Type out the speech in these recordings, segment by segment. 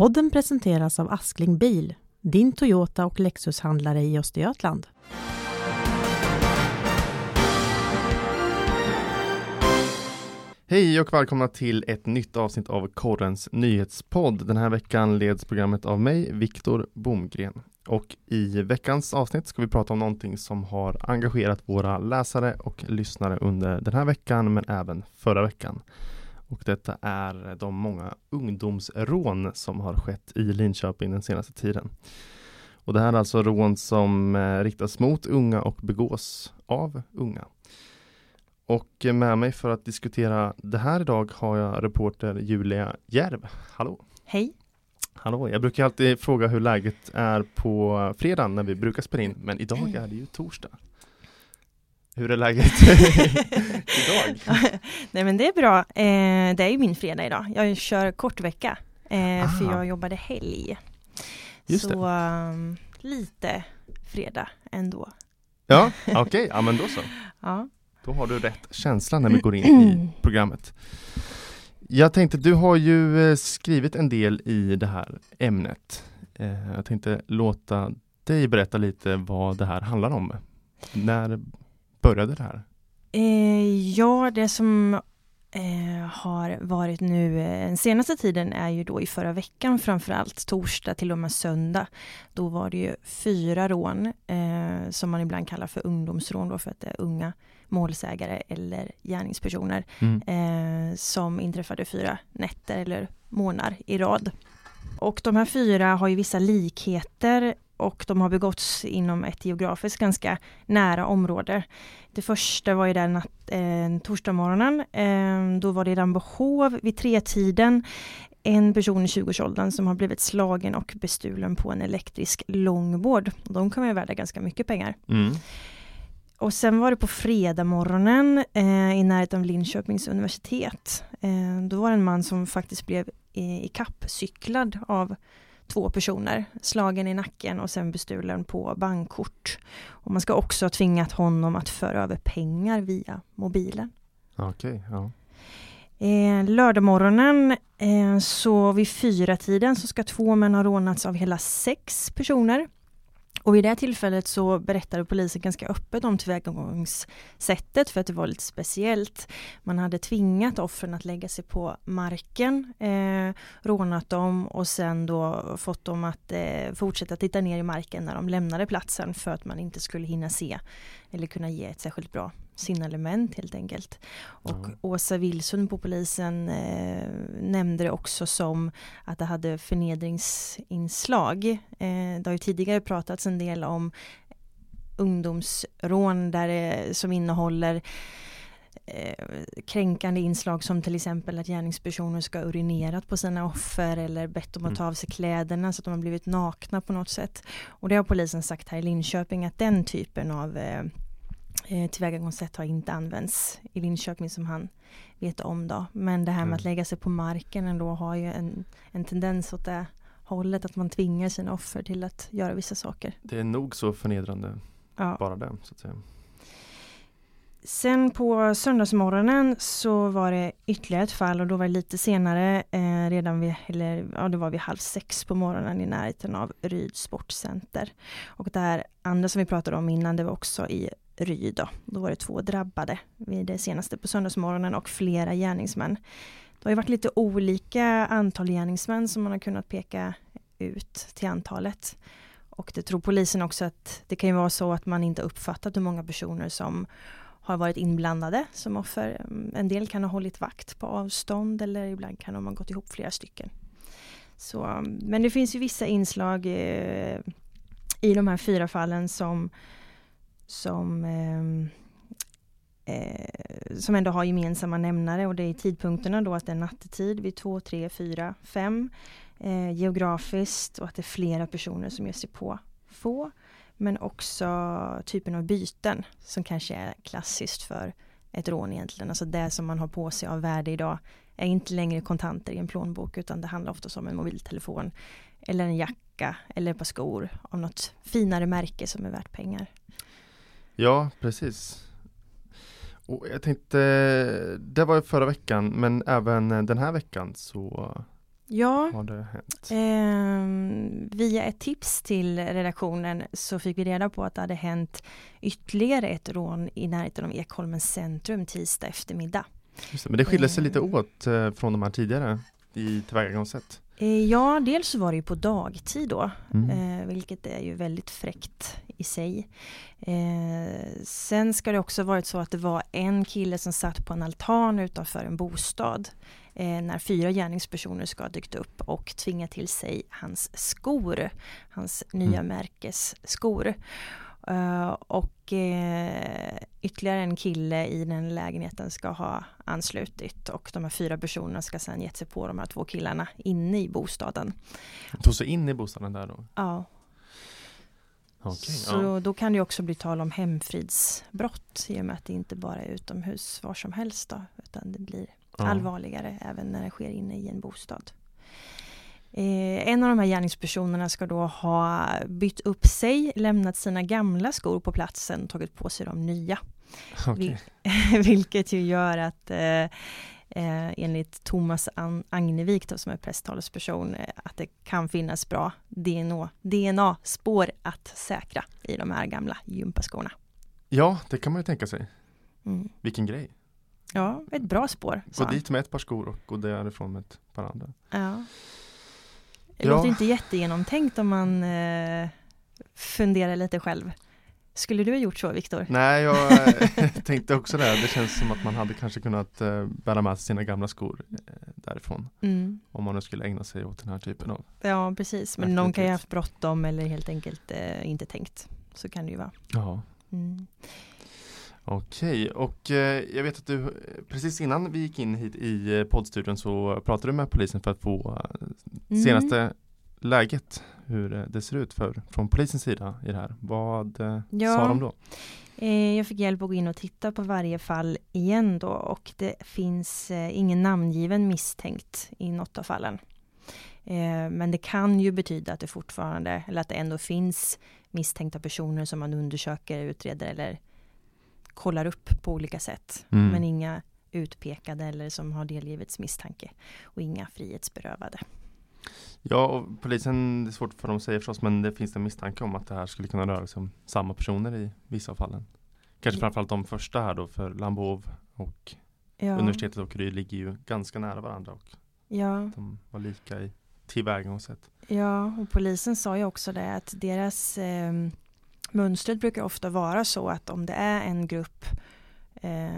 Podden presenteras av Askling Bil, din Toyota och Lexus-handlare i Östergötland. Hej och välkomna till ett nytt avsnitt av Korrens nyhetspodd. Den här veckan leds programmet av mig, Viktor Bomgren. Och i veckans avsnitt ska vi prata om någonting som har engagerat våra läsare och lyssnare under den här veckan men även förra veckan. Och detta är de många ungdomsrån som har skett i Linköping den senaste tiden. Och det här är alltså rån som eh, riktas mot unga och begås av unga. Och med mig för att diskutera det här idag har jag reporter Julia Järv. Hallå! Hej! Hallå! Jag brukar alltid fråga hur läget är på fredag när vi brukar spela in, men idag är det ju torsdag. Hur är läget idag? Nej men det är bra. Eh, det är ju min fredag idag. Jag kör kort vecka eh, för jag jobbade helg. Just så um, lite fredag ändå. Ja, okej, okay. ja men då så. Ja. Då har du rätt känsla när vi går in i programmet. Jag tänkte, du har ju eh, skrivit en del i det här ämnet. Eh, jag tänkte låta dig berätta lite vad det här handlar om. När började det här? Eh, ja, det som eh, har varit nu eh, den senaste tiden är ju då i förra veckan framförallt, torsdag till och med söndag. Då var det ju fyra rån eh, som man ibland kallar för ungdomsrån då för att det är unga målsägare eller gärningspersoner mm. eh, som inträffade fyra nätter eller månader i rad. Och de här fyra har ju vissa likheter och de har begåtts inom ett geografiskt ganska nära område. Det första var ju där natt, eh, torsdagsmorgonen. Eh, då var det i Rambohov vid tretiden. En person i 20-årsåldern som har blivit slagen och bestulen på en elektrisk långbord. De kan vara värda ganska mycket pengar. Mm. Och sen var det på fredag morgonen eh, i närheten av Linköpings universitet. Eh, då var det en man som faktiskt blev i, i kappcyklad av två personer, slagen i nacken och sen bestulen på bankkort. Och man ska också ha tvingat honom att föra över pengar via mobilen. Okej, okay, ja. Eh, lördagmorgonen eh, så vid fyra tiden så ska två män ha rånats av hela sex personer. Och vid det tillfället så berättade polisen ganska öppet om tillvägagångssättet för att det var lite speciellt. Man hade tvingat offren att lägga sig på marken, eh, rånat dem och sen då fått dem att eh, fortsätta titta ner i marken när de lämnade platsen för att man inte skulle hinna se eller kunna ge ett särskilt bra signalement helt enkelt. Och mm. Åsa Wilsund på polisen eh, nämnde det också som att det hade förnedringsinslag. Eh, det har ju tidigare pratats en del om ungdomsrån där det, som innehåller eh, kränkande inslag som till exempel att gärningspersoner ska ha urinerat på sina offer eller bett dem att ta mm. av sig kläderna så att de har blivit nakna på något sätt. Och det har polisen sagt här i Linköping att den typen av eh, tillvägagångssätt har inte använts i Linköping som han vet om då. Men det här med mm. att lägga sig på marken ändå har ju en, en tendens åt det hållet att man tvingar sina offer till att göra vissa saker. Det är nog så förnedrande, ja. bara det. Så att säga. Sen på söndagsmorgonen så var det ytterligare ett fall och då var det lite senare, eh, redan vid, eller ja det var vid halv sex på morgonen i närheten av Ryd Sportcenter. Och det här andra som vi pratade om innan, det var också i Ry. Då. då var det två drabbade vid det senaste på söndagsmorgonen och flera gärningsmän. Det har ju varit lite olika antal gärningsmän som man har kunnat peka ut till antalet. Och det tror polisen också att det kan ju vara så att man inte uppfattat hur många personer som har varit inblandade som offer. En del kan ha hållit vakt på avstånd eller ibland kan de ha gått ihop flera stycken. Så, men det finns ju vissa inslag eh, i de här fyra fallen som som, ehm, eh, som ändå har gemensamma nämnare och det är tidpunkterna då att det är nattetid vid 2, 3, 4, 5 eh, geografiskt och att det är flera personer som ger sig på få. Men också typen av byten som kanske är klassiskt för ett rån egentligen. Alltså det som man har på sig av värde idag är inte längre kontanter i en plånbok utan det handlar ofta om en mobiltelefon eller en jacka eller ett par skor av något finare märke som är värt pengar. Ja, precis. Och jag tänkte, det var förra veckan, men även den här veckan så Ja, har det hänt? eh, via ett tips till redaktionen så fick vi reda på att det hade hänt ytterligare ett rån i närheten av Ekholmens centrum tisdag eftermiddag. Det, men det skiljer sig lite Eh. åt eh, från de här tidigare i tillvägagångssätt. Eh, ja, dels så var det ju på dagtid då, Mm. eh, vilket är ju väldigt fräckt i sig. Eh, sen ska det också varit så att det var en kille som satt på en altan utanför en bostad när fyra gärningspersoner ska ha dykt upp och tvingat till sig hans skor, hans nya Mm. märkes Eh, och eh, ytterligare en kille i den lägenheten ska ha anslutit och de här fyra personerna ska sedan gett sig på de här två killarna inne i bostaden. Tog sig in i bostaden där då? Ja, Okej, så ja. då kan det också bli tal om hemfridsbrott i och med att det inte bara är utomhus var som helst då, utan det blir Ja. allvarligare även när det sker inne i en bostad. Eh, en av de här gärningspersonerna ska då ha bytt upp sig, lämnat sina gamla skor på platsen, tagit på sig de nya. Okej. Vilket ju gör att eh, eh, enligt Thomas An- Agnevik då, som är presstalesperson eh, att det kan finnas bra DNA, DNA-spår att säkra i de här gamla gympaskorna. Ja, det kan man ju tänka sig. Mm. Vilken grej. Ja, ett bra spår. Gå dit med ett par skor och gå därifrån med ett par andra. Ja. Det Ja. låter inte jättegenomtänkt om man eh, funderar lite själv. Skulle du ha gjort så, Viktor? Nej, jag eh, tänkte också det. Det känns som att man hade kanske kunnat eh, bära med sig sina gamla skor eh, därifrån. Mm. Om man nu skulle ägna sig åt den här typen av. Ja, precis. Men någon kan ju ha haft bråttom eller helt enkelt eh, inte tänkt. Så kan det ju vara. Ja. Mm. Okej, och eh, jag vet att du eh, precis innan vi gick in hit i eh, poddstudion så pratade du med polisen för att få Mm. senaste läget, hur det ser ut för, från polisens sida i det här. Vad eh, Ja. sa de då? Eh, Jag fick hjälp att gå in och titta på varje fall igen då och det finns ingen namngiven misstänkt i något av fallen. Men det kan ju betyda att det fortfarande, eller att det ändå finns misstänkta personer som man undersöker, utreder eller kollar upp på olika sätt. Mm. Men inga utpekade eller som har delgivits misstanke och inga frihetsberövade. Ja, och polisen, det är svårt för dem att säga förstås, men det finns en misstanke om att det här skulle kunna röra sig om samma personer i vissa av fallen. Kanske Ja. framförallt de första här då, för Lambov och Ja, universitetet och Ry ligger ju ganska nära varandra och ja. de var lika i tillvägagångssätt. Ja, och polisen sa ju också det att deras eh, mönstret brukar ofta vara så att om det är en grupp eh,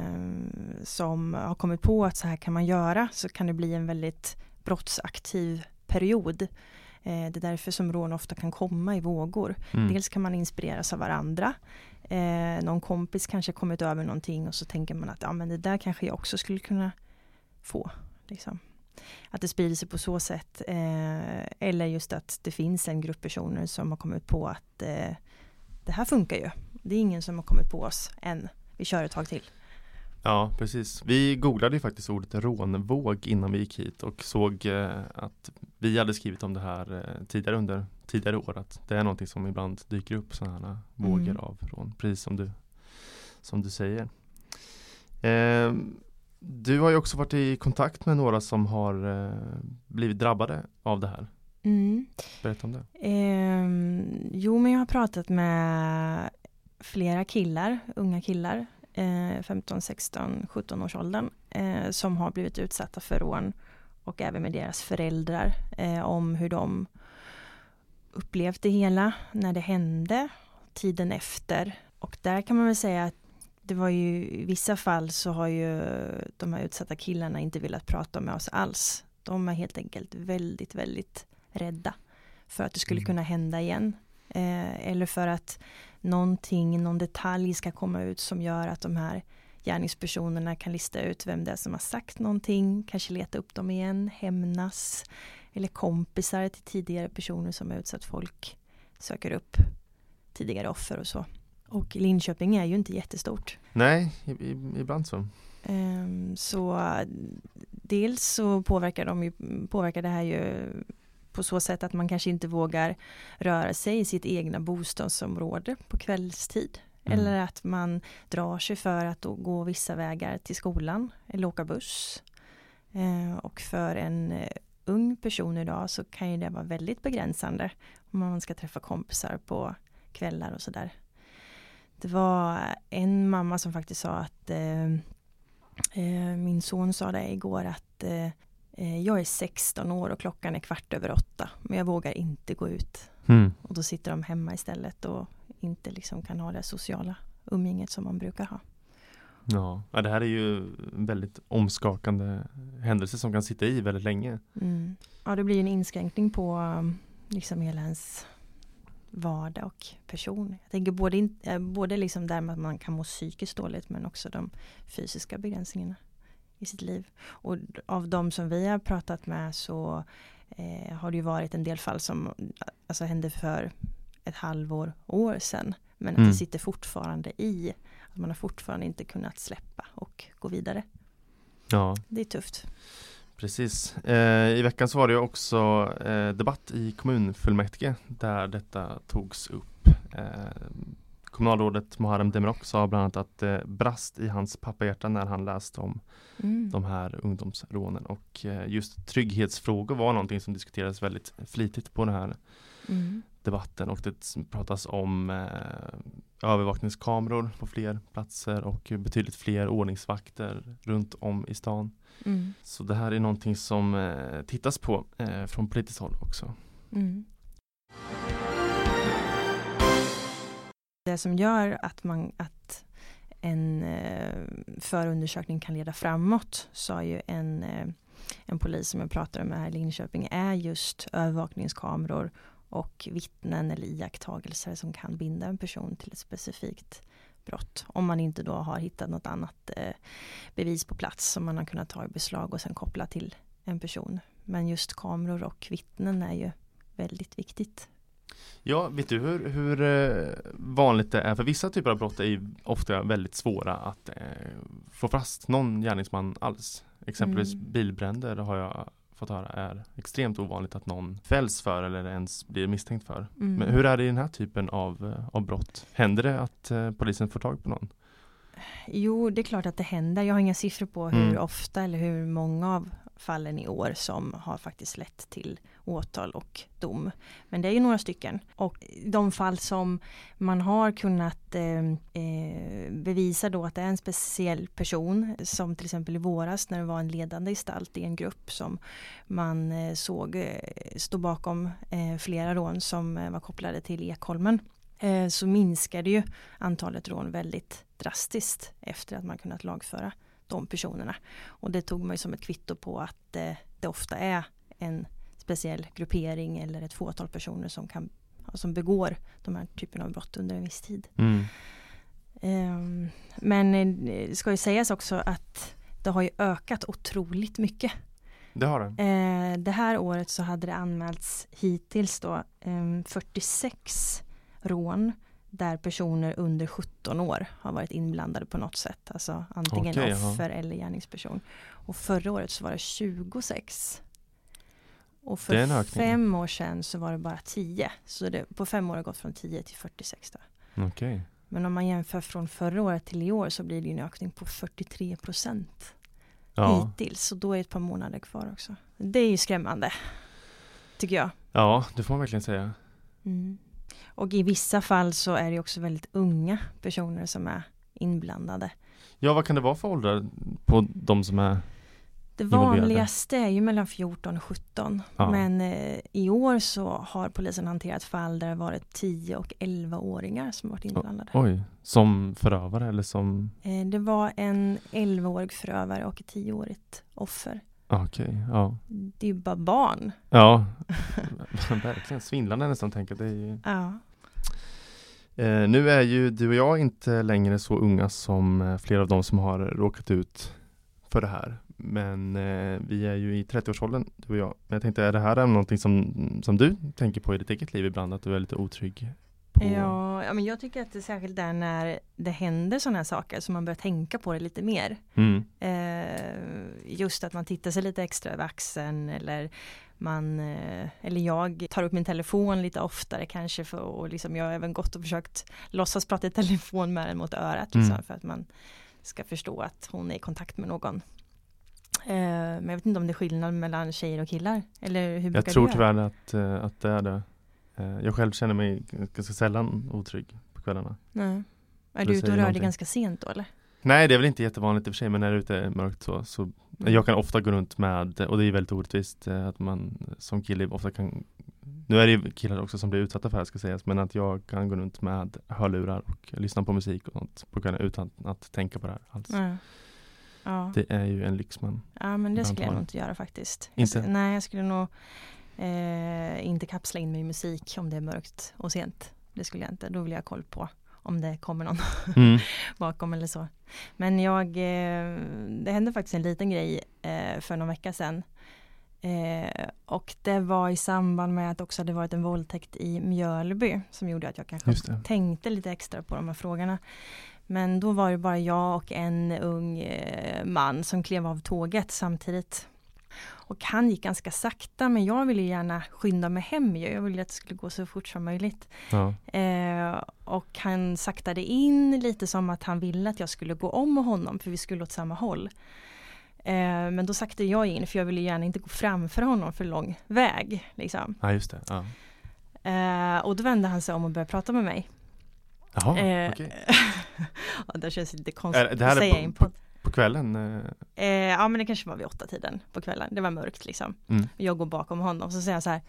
som har kommit på att så här kan man göra så kan det bli en väldigt brottsaktiv period. Eh, det är därför som rån ofta kan komma i vågor. Mm. Dels kan man inspireras av varandra. Eh, någon kompis kanske kommit över någonting och så tänker man att ja, men det där kanske jag också skulle kunna få. Liksom. Att det sprider sig på så sätt. Eh, eller just att det finns en grupp personer som har kommit på att eh, det här funkar ju. Det är ingen som har kommit på oss än. Vi kör ett tag till. Ja, precis. Vi googlade ju faktiskt ordet rånvåg innan vi gick hit och såg eh, att vi hade skrivit om det här eh, tidigare under tidigare år att det är någonting som ibland dyker upp sådana här vågor Mm. av rån, precis som du, som du säger. Eh, du har ju också varit i kontakt med några som har eh, blivit drabbade av det här. Mm. Berätta om det. Ehm, jo, men jag har pratat med flera killar, unga killar, eh, 15, 16, 17 års åldern, eh, som har blivit utsatta för rån och även med deras föräldrar eh, om hur de upplevt det hela när det hände, tiden efter. Och där kan man väl säga att det var ju i vissa fall så har ju de här utsatta killarna inte velat prata med oss alls. De är helt enkelt väldigt, väldigt rädda för att det skulle Mm. kunna hända igen. Eh, eller för att någonting, någon detalj ska komma ut som gör att de här gärningspersonerna kan lista ut vem det är som har sagt någonting, kanske leta upp dem igen, hämnas. Eller kompisar till tidigare personer som har utsatt folk söker upp tidigare offer och så. Och Linköping är ju inte jättestort. Nej, ibland så. Ehm, Så eh, dels så påverkar, de ju, påverkar det här ju på så sätt att man kanske inte vågar röra sig i sitt egna bostadsområde på kvällstid. Mm. Eller att man drar sig för att gå vissa vägar till skolan eller åka buss. Eh, Och för en eh, ung person idag så kan ju det vara väldigt begränsande om man ska träffa kompisar på kvällar och sådär. Det var en mamma som faktiskt sa att eh, eh, min son sa det igår att eh jag är 16 år och klockan är kvart över åtta men jag vågar inte gå ut. Mm. Och då sitter de hemma istället och inte liksom kan ha det sociala umgänget som man brukar ha. Ja, det här är ju en väldigt omskakande händelse som kan sitta i väldigt länge. Mm. Ja, det blir en inskränkning på um, liksom hela ens vardag och person. Jag tänker både, eh, både liksom där man kan må psykiskt dåligt men också de fysiska begränsningarna i sitt liv. Och av de som vi har pratat med så eh, har det ju varit en del fall som alltså, hände för ett halvår, år sedan. Men att mm. det sitter fortfarande i. Att man har fortfarande inte kunnat släppa och gå vidare. Ja. Det är tufft. Precis. Eh, I veckan så var det också eh, debatt i kommunfullmäktige där detta togs upp. Eh, kommunalrådet Muharrem Demirok sa bland annat att det brast i hans pappahjärta när han läste om mm. de här ungdomsrånen och eh, just trygghetsfrågor var någonting som diskuterades väldigt flitigt på den här mm. debatten och det pratas om eh, övervakningskameror på fler platser och betydligt fler ordningsvakter runt om i stan. Mm. Så det här är någonting som eh, tittas på eh, från politiskt håll också. Det som gör att, man, att en eh, förundersökning kan leda framåt sa ju en, eh, en polis som jag pratade med här i Linköping är just övervakningskameror och vittnen eller iakttagelser som kan binda en person till ett specifikt brott. Om man inte då har hittat något annat eh, bevis på plats som man har kunnat ta i beslag och sen koppla till en person. Men just kameror och vittnen är ju väldigt viktigt. Ja, vet du hur, hur eh, vanligt det är? För vissa typer av brott är ju ofta väldigt svåra att eh, få fast någon gärningsman alls. Exempelvis mm. bilbränder har jag fått höra är extremt ovanligt att någon fälls för eller ens blir misstänkt för. Mm. Men hur är det i den här typen av, eh, av brott? Händer det att eh, polisen får tag på någon? Jo, det är klart att det händer. Jag har inga siffror på hur mm. ofta eller hur många av fallen i år som har faktiskt lett till åtal och dom. Men det är ju några stycken. Och de fall som man har kunnat eh, eh, bevisa då att det är en speciell person som till exempel i våras när det var en ledande gestalt i en grupp som man eh, såg eh, stå bakom eh, flera rån som eh, var kopplade till Ekholmen eh, så minskade ju antalet rån väldigt drastiskt efter att man kunnat lagföra de personerna. Och det tog man ju som ett kvitto på att eh, det ofta är en speciell gruppering eller ett fåtal personer som, kan, som begår de här typen av brott under en viss tid. Mm. Um, men eh, det ska ju sägas också att det har ju ökat otroligt mycket. Det har det. Eh, det här året så hade det anmälts hittills då eh, 46 rån där personer under 17 år har varit inblandade på något sätt. Alltså antingen okay, offer ja. eller gärningsperson. Och förra året så var det 26. Och för fem år sedan så var det bara 10. Så det, på fem år har det gått från 10 till 46. Då. Okay. Men om man jämför från förra året till i år så blir det en ökning på 43 procent. Ja. Hittills, så då är det ett par månader kvar också. Det är ju skrämmande. Tycker jag. Ja, det får man verkligen säga. Mm. Och i vissa fall så är det också väldigt unga personer som är inblandade. Ja, vad kan det vara för åldrar på de som är det vanligaste är ju mellan 14 och 17. Ja. Men eh, i år så har polisen hanterat fall där det varit 10 och 11-åringar som varit inblandade. Oj, som förövare eller som? Eh, det var en 11-årig förövare och ett 10-årigt offer. Okej, okay, ja. Det är ju bara barn. Ja, verkligen svindlande nästan. Det är ju... Ja. Eh, nu är ju du och jag inte längre så unga som eh, flera av de som har råkat ut för det här. Men eh, vi är ju i 30-årsåldern, du och jag. Men jag tänkte, är det här någonting som, som du tänker på i ditt eget liv ibland? Att du är lite otrygg? På... Ja, ja, men jag tycker att det är särskilt där när det händer sådana här saker så man börjar tänka på det lite mer. Mm. Eh, just att man tittar sig lite extra över axeln eller man, eh, eller jag tar upp min telefon lite oftare kanske för och liksom jag har även gått och försökt låtsas prata i telefon med den mot örat liksom, mm. för att man ska förstå att hon är i kontakt med någon. Eh, men jag vet inte om det är skillnad mellan tjejer och killar. Eller hur Jag tror tyvärr att, eh, att det är det. Eh, Jag själv känner mig ganska sällan otrygg på kvällarna. Nej. Är du ute och rör dig ganska sent då eller? Nej det är väl inte jättevanligt i och för sig men när det är ute mörkt så, så Mm. Jag kan ofta gå runt med, och det är väldigt orättvist att man som kille ofta kan Nu är det ju killar också som blir utsatta för det här ska sägas men att jag kan gå runt med hörlurar och lyssna på musik och sånt på kvällen utan att tänka på det här alls. Ja. Ja. Det är ju en lyx man ja men det skulle jag nog inte göra faktiskt. Inte? Jag, nej jag skulle nog eh, inte kapsla in mig i musik om det är mörkt och sent. Det skulle jag inte. Då vill jag ha koll på om det kommer någon mm. bakom eller så. Men jag, eh, det hände faktiskt en liten grej eh, för någon vecka sedan. Eh, och det var i samband med att det också hade varit en våldtäkt i Mjölby som gjorde att jag kanske det. tänkte lite extra på de här frågorna. Men då var det bara jag och en ung eh, man som klev av tåget samtidigt. Och han gick ganska sakta men jag ville gärna skynda mig hem. Jag ville att det skulle gå så fort som möjligt. Ja. Eh, och han saktade in lite som att han ville att jag skulle gå om honom för vi skulle åt samma håll. Eh, men då saktade jag in för jag ville gärna inte gå framför honom för lång väg. Liksom. ja just det. Ja. Eh, och då vände han sig om och började prata med mig. Jaha, Eh, okej. ja, det känns lite konstigt Är- det här att är säga på- i en podd. På kvällen? eh, Eh, ja men det kanske var vid åtta tiden på kvällen. Det var mörkt liksom. Mm. Jag går bakom honom så säger han så här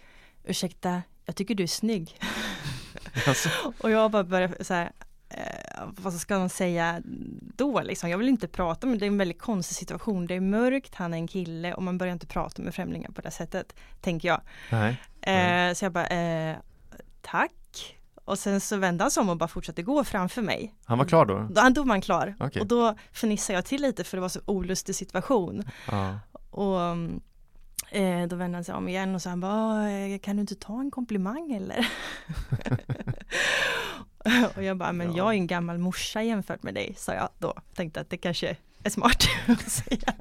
Ursäkta, jag tycker du är snygg. Alltså, Och jag bara börjar så här eh, Vad ska man säga då liksom? Jag vill inte prata men det är en väldigt konstig situation. Det är mörkt, han är en kille och man börjar inte prata med främlingar på det sättet. Tänker jag. nej. Eh, Nej. så jag bara eh, Tack. Och sen så vände han sig om och bara fortsatte gå framför mig. Han var klar då? Då, då var han klar. Okej. Och då fnissade jag till lite för det var så olustig situation. Ja. Och eh, då vände han sig om igen och sa han bara, "Eh, kan du inte ta en komplimang eller? och jag bara, men Ja. jag är en gammal morsa jämfört med dig, sa jag då. Tänkte att det kanske är smart att säga.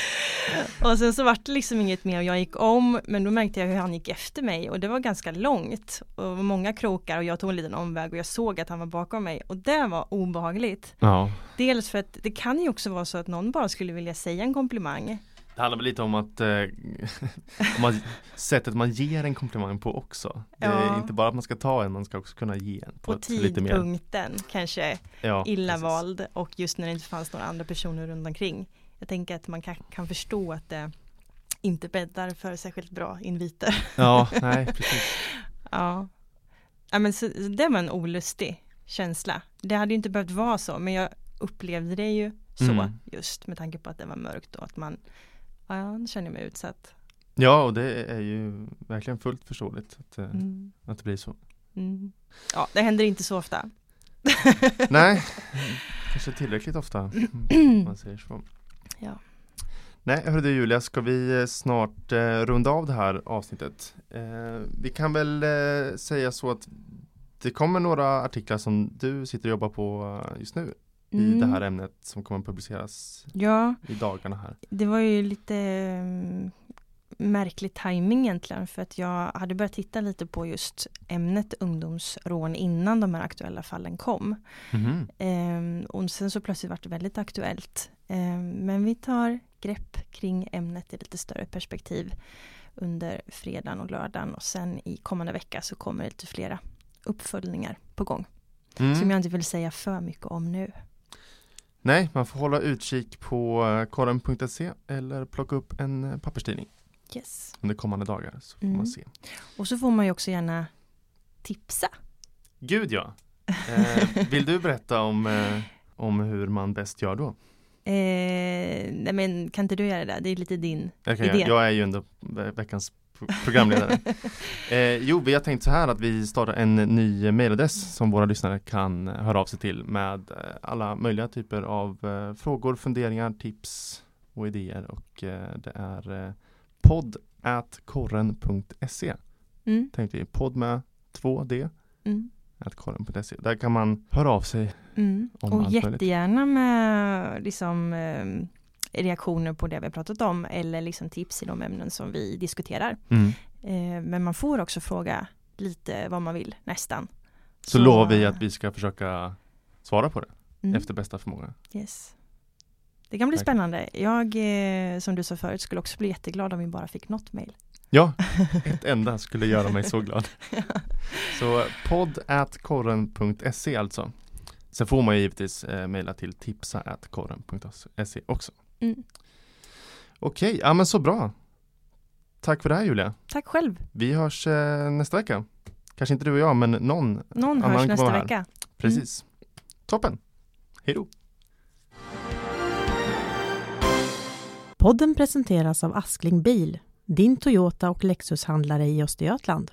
och sen så vart det liksom inget mer och jag gick om men då märkte jag hur han gick efter mig och det var ganska långt och många krokar och jag tog en liten omväg och jag såg att han var bakom mig och det var obehagligt. ja. Dels för att det kan ju också vara så att någon bara skulle vilja säga en komplimang Det handlar väl lite om att eh, om man, sättet man ger en komplimang på också. Det är Ja. inte bara att man ska ta en, man ska också kunna ge en på Och ett lite mer tidpunkten kanske ja, illa precis. vald och just när det inte fanns några andra personer runt omkring. Jag tänker att man kan, kan förstå att det inte bäddar för särskilt bra inviter. Ja, nej precis. Ja. ja men så, det var en olustig känsla. Det hade ju inte behövt vara så men jag upplevde det ju så Mm. just med tanke på att det var mörkt och att man Ja, nu känner jag mig utsatt. Ja, och det är ju verkligen fullt förståeligt att, eh, Mm. att det blir så. Mm. Ja, det händer inte så ofta. Nej, kanske tillräckligt ofta om man säger så. Ja. Nej, hörru du Julia, ska vi eh, snart eh, runda av det här avsnittet? Eh, vi kan väl eh, säga så att det kommer några artiklar som du sitter och jobbar på eh, just nu i Mm. det här ämnet som kommer publiceras Ja, i dagarna här. Det var ju lite mm, märklig timing egentligen för att jag hade börjat titta lite på just ämnet ungdomsrån innan de här aktuella fallen kom. Mhm. Ehm, och sen så plötsligt var det väldigt aktuellt. Ehm, men vi tar grepp kring ämnet i lite större perspektiv under fredagen och lördagen och sen i kommande vecka så kommer det lite flera uppföljningar på gång. Mm. Som jag inte vill säga för mycket om nu. Nej, man får hålla utkik på eh, korren.se eller plocka upp en eh, papperstidning Yes. under kommande dagar så får Mm. man se. Och så får man ju också gärna tipsa Gud ja! Eh, vill du berätta om, eh, om hur man bäst gör då? Eh, nej men kan inte du göra det? Det är lite din Jag, Idé. jag är ju ändå ve- veckans pro- programledare. eh, jo, vi har tänkt så här att vi startar en ny mailadress som våra lyssnare kan eh, höra av sig till med eh, alla möjliga typer av eh, frågor, funderingar, tips och idéer och eh, det är eh, podd at korren.se mm, tänkte vi, podd med 2D mm, at korren.se. Där kan man höra av sig mm. Om Och allt möjligt. jättegärna med liksom, eh, reaktioner på det vi har pratat om eller liksom tips i de ämnen som vi diskuterar. Eh, men man får också fråga lite vad man vill nästan. Så, lovar vi att vi ska försöka svara på det mm, efter bästa förmåga. yes. Det kan bli Tack. spännande. Jag, eh, som du sa förut, skulle också bli jätteglad om vi bara fick något mejl. Ja, ett enda skulle göra mig så glad. Så podd at korren.se alltså. Sen får man ju givetvis eh, mejla till tipsa at korren.se också. Mm. Okej, ja men så bra. Tack för det här Julia. Tack själv. Vi hörs eh, nästa vecka. Kanske inte du och jag, men någon. Någon Annan hörs nästa här. vecka. Precis. Toppen. Hej då. Podden presenteras av Askling Bil, din Toyota och Lexushandlare i Östergötland.